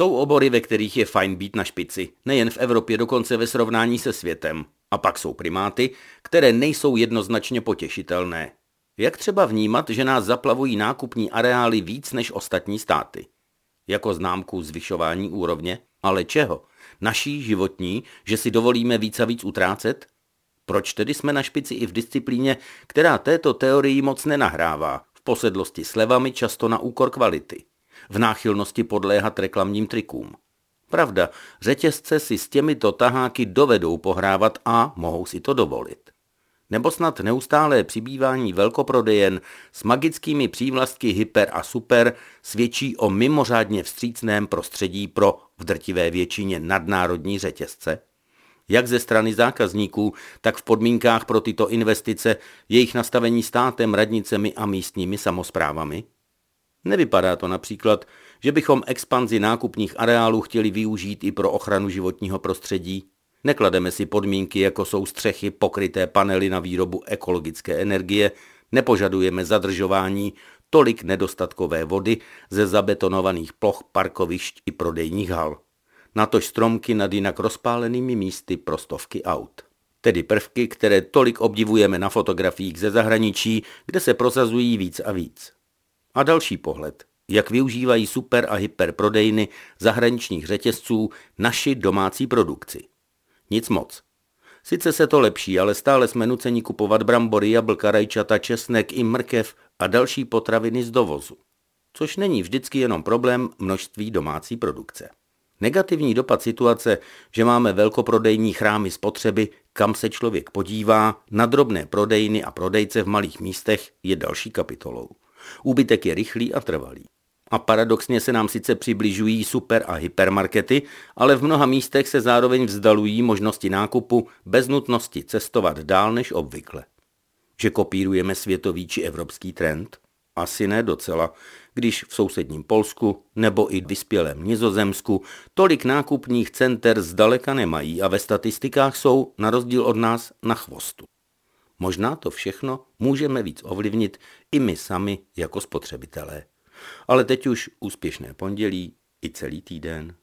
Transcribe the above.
Jsou obory, ve kterých je fajn být na špici, nejen v Evropě, dokonce ve srovnání se světem. A pak jsou primáty, které nejsou jednoznačně potěšitelné. Jak třeba vnímat, že nás zaplavují nákupní areály víc než ostatní státy? Jako známku zvyšování úrovně? Ale čeho? Naší životní, že si dovolíme víc a víc utrácet? Proč tedy jsme na špici i v disciplíně, která této teorii moc nenahrává, v posedlosti slevami často na úkor kvality, v náchylnosti podléhat reklamním trikům? Pravda, řetězce si s těmito taháky dovedou pohrávat a mohou si to dovolit. Nebo snad neustálé přibývání velkoprodejen s magickými přívlastky hyper a super svědčí o mimořádně vstřícném prostředí pro v drtivé většině nadnárodní řetězce? Jak ze strany zákazníků, tak v podmínkách pro tyto investice, jejich nastavení státem, radnicemi a místními samozprávami? Nevypadá to například, že bychom expanzi nákupních areálů chtěli využít i pro ochranu životního prostředí. Neklademe si podmínky, jako jsou střechy, pokryté panely na výrobu ekologické energie, nepožadujeme zadržování tolik nedostatkové vody ze zabetonovaných ploch parkovišť i prodejních hal. Natož stromky nad jinak rozpálenými místy pro stovky aut. Tedy prvky, které tolik obdivujeme na fotografiích ze zahraničí, kde se prosazují víc a víc. A další pohled, jak využívají super a hyper prodejny zahraničních řetězců naši domácí produkci. Nic moc. Sice se to lepší, ale stále jsme nuceni kupovat brambory, jablka, rajčata, česnek i mrkev a další potraviny z dovozu. Což není vždycky jenom problém množství domácí produkce. Negativní dopad situace, že máme velkoprodejní chrámy spotřeby, kam se člověk podívá, na drobné prodejny a prodejce v malých místech, je další kapitolou. Úbytek je rychlý a trvalý. A paradoxně se nám sice přibližují super a hypermarkety, ale v mnoha místech se zároveň vzdalují možnosti nákupu bez nutnosti cestovat dál než obvykle. Že kopírujeme světový či evropský trend? Asi ne docela, když v sousedním Polsku nebo i vyspělém Nizozemsku tolik nákupních center zdaleka nemají a ve statistikách jsou, na rozdíl od nás, na chvostu. Možná to všechno můžeme víc ovlivnit i my sami jako spotřebitelé. Ale teď už úspěšné pondělí i celý týden.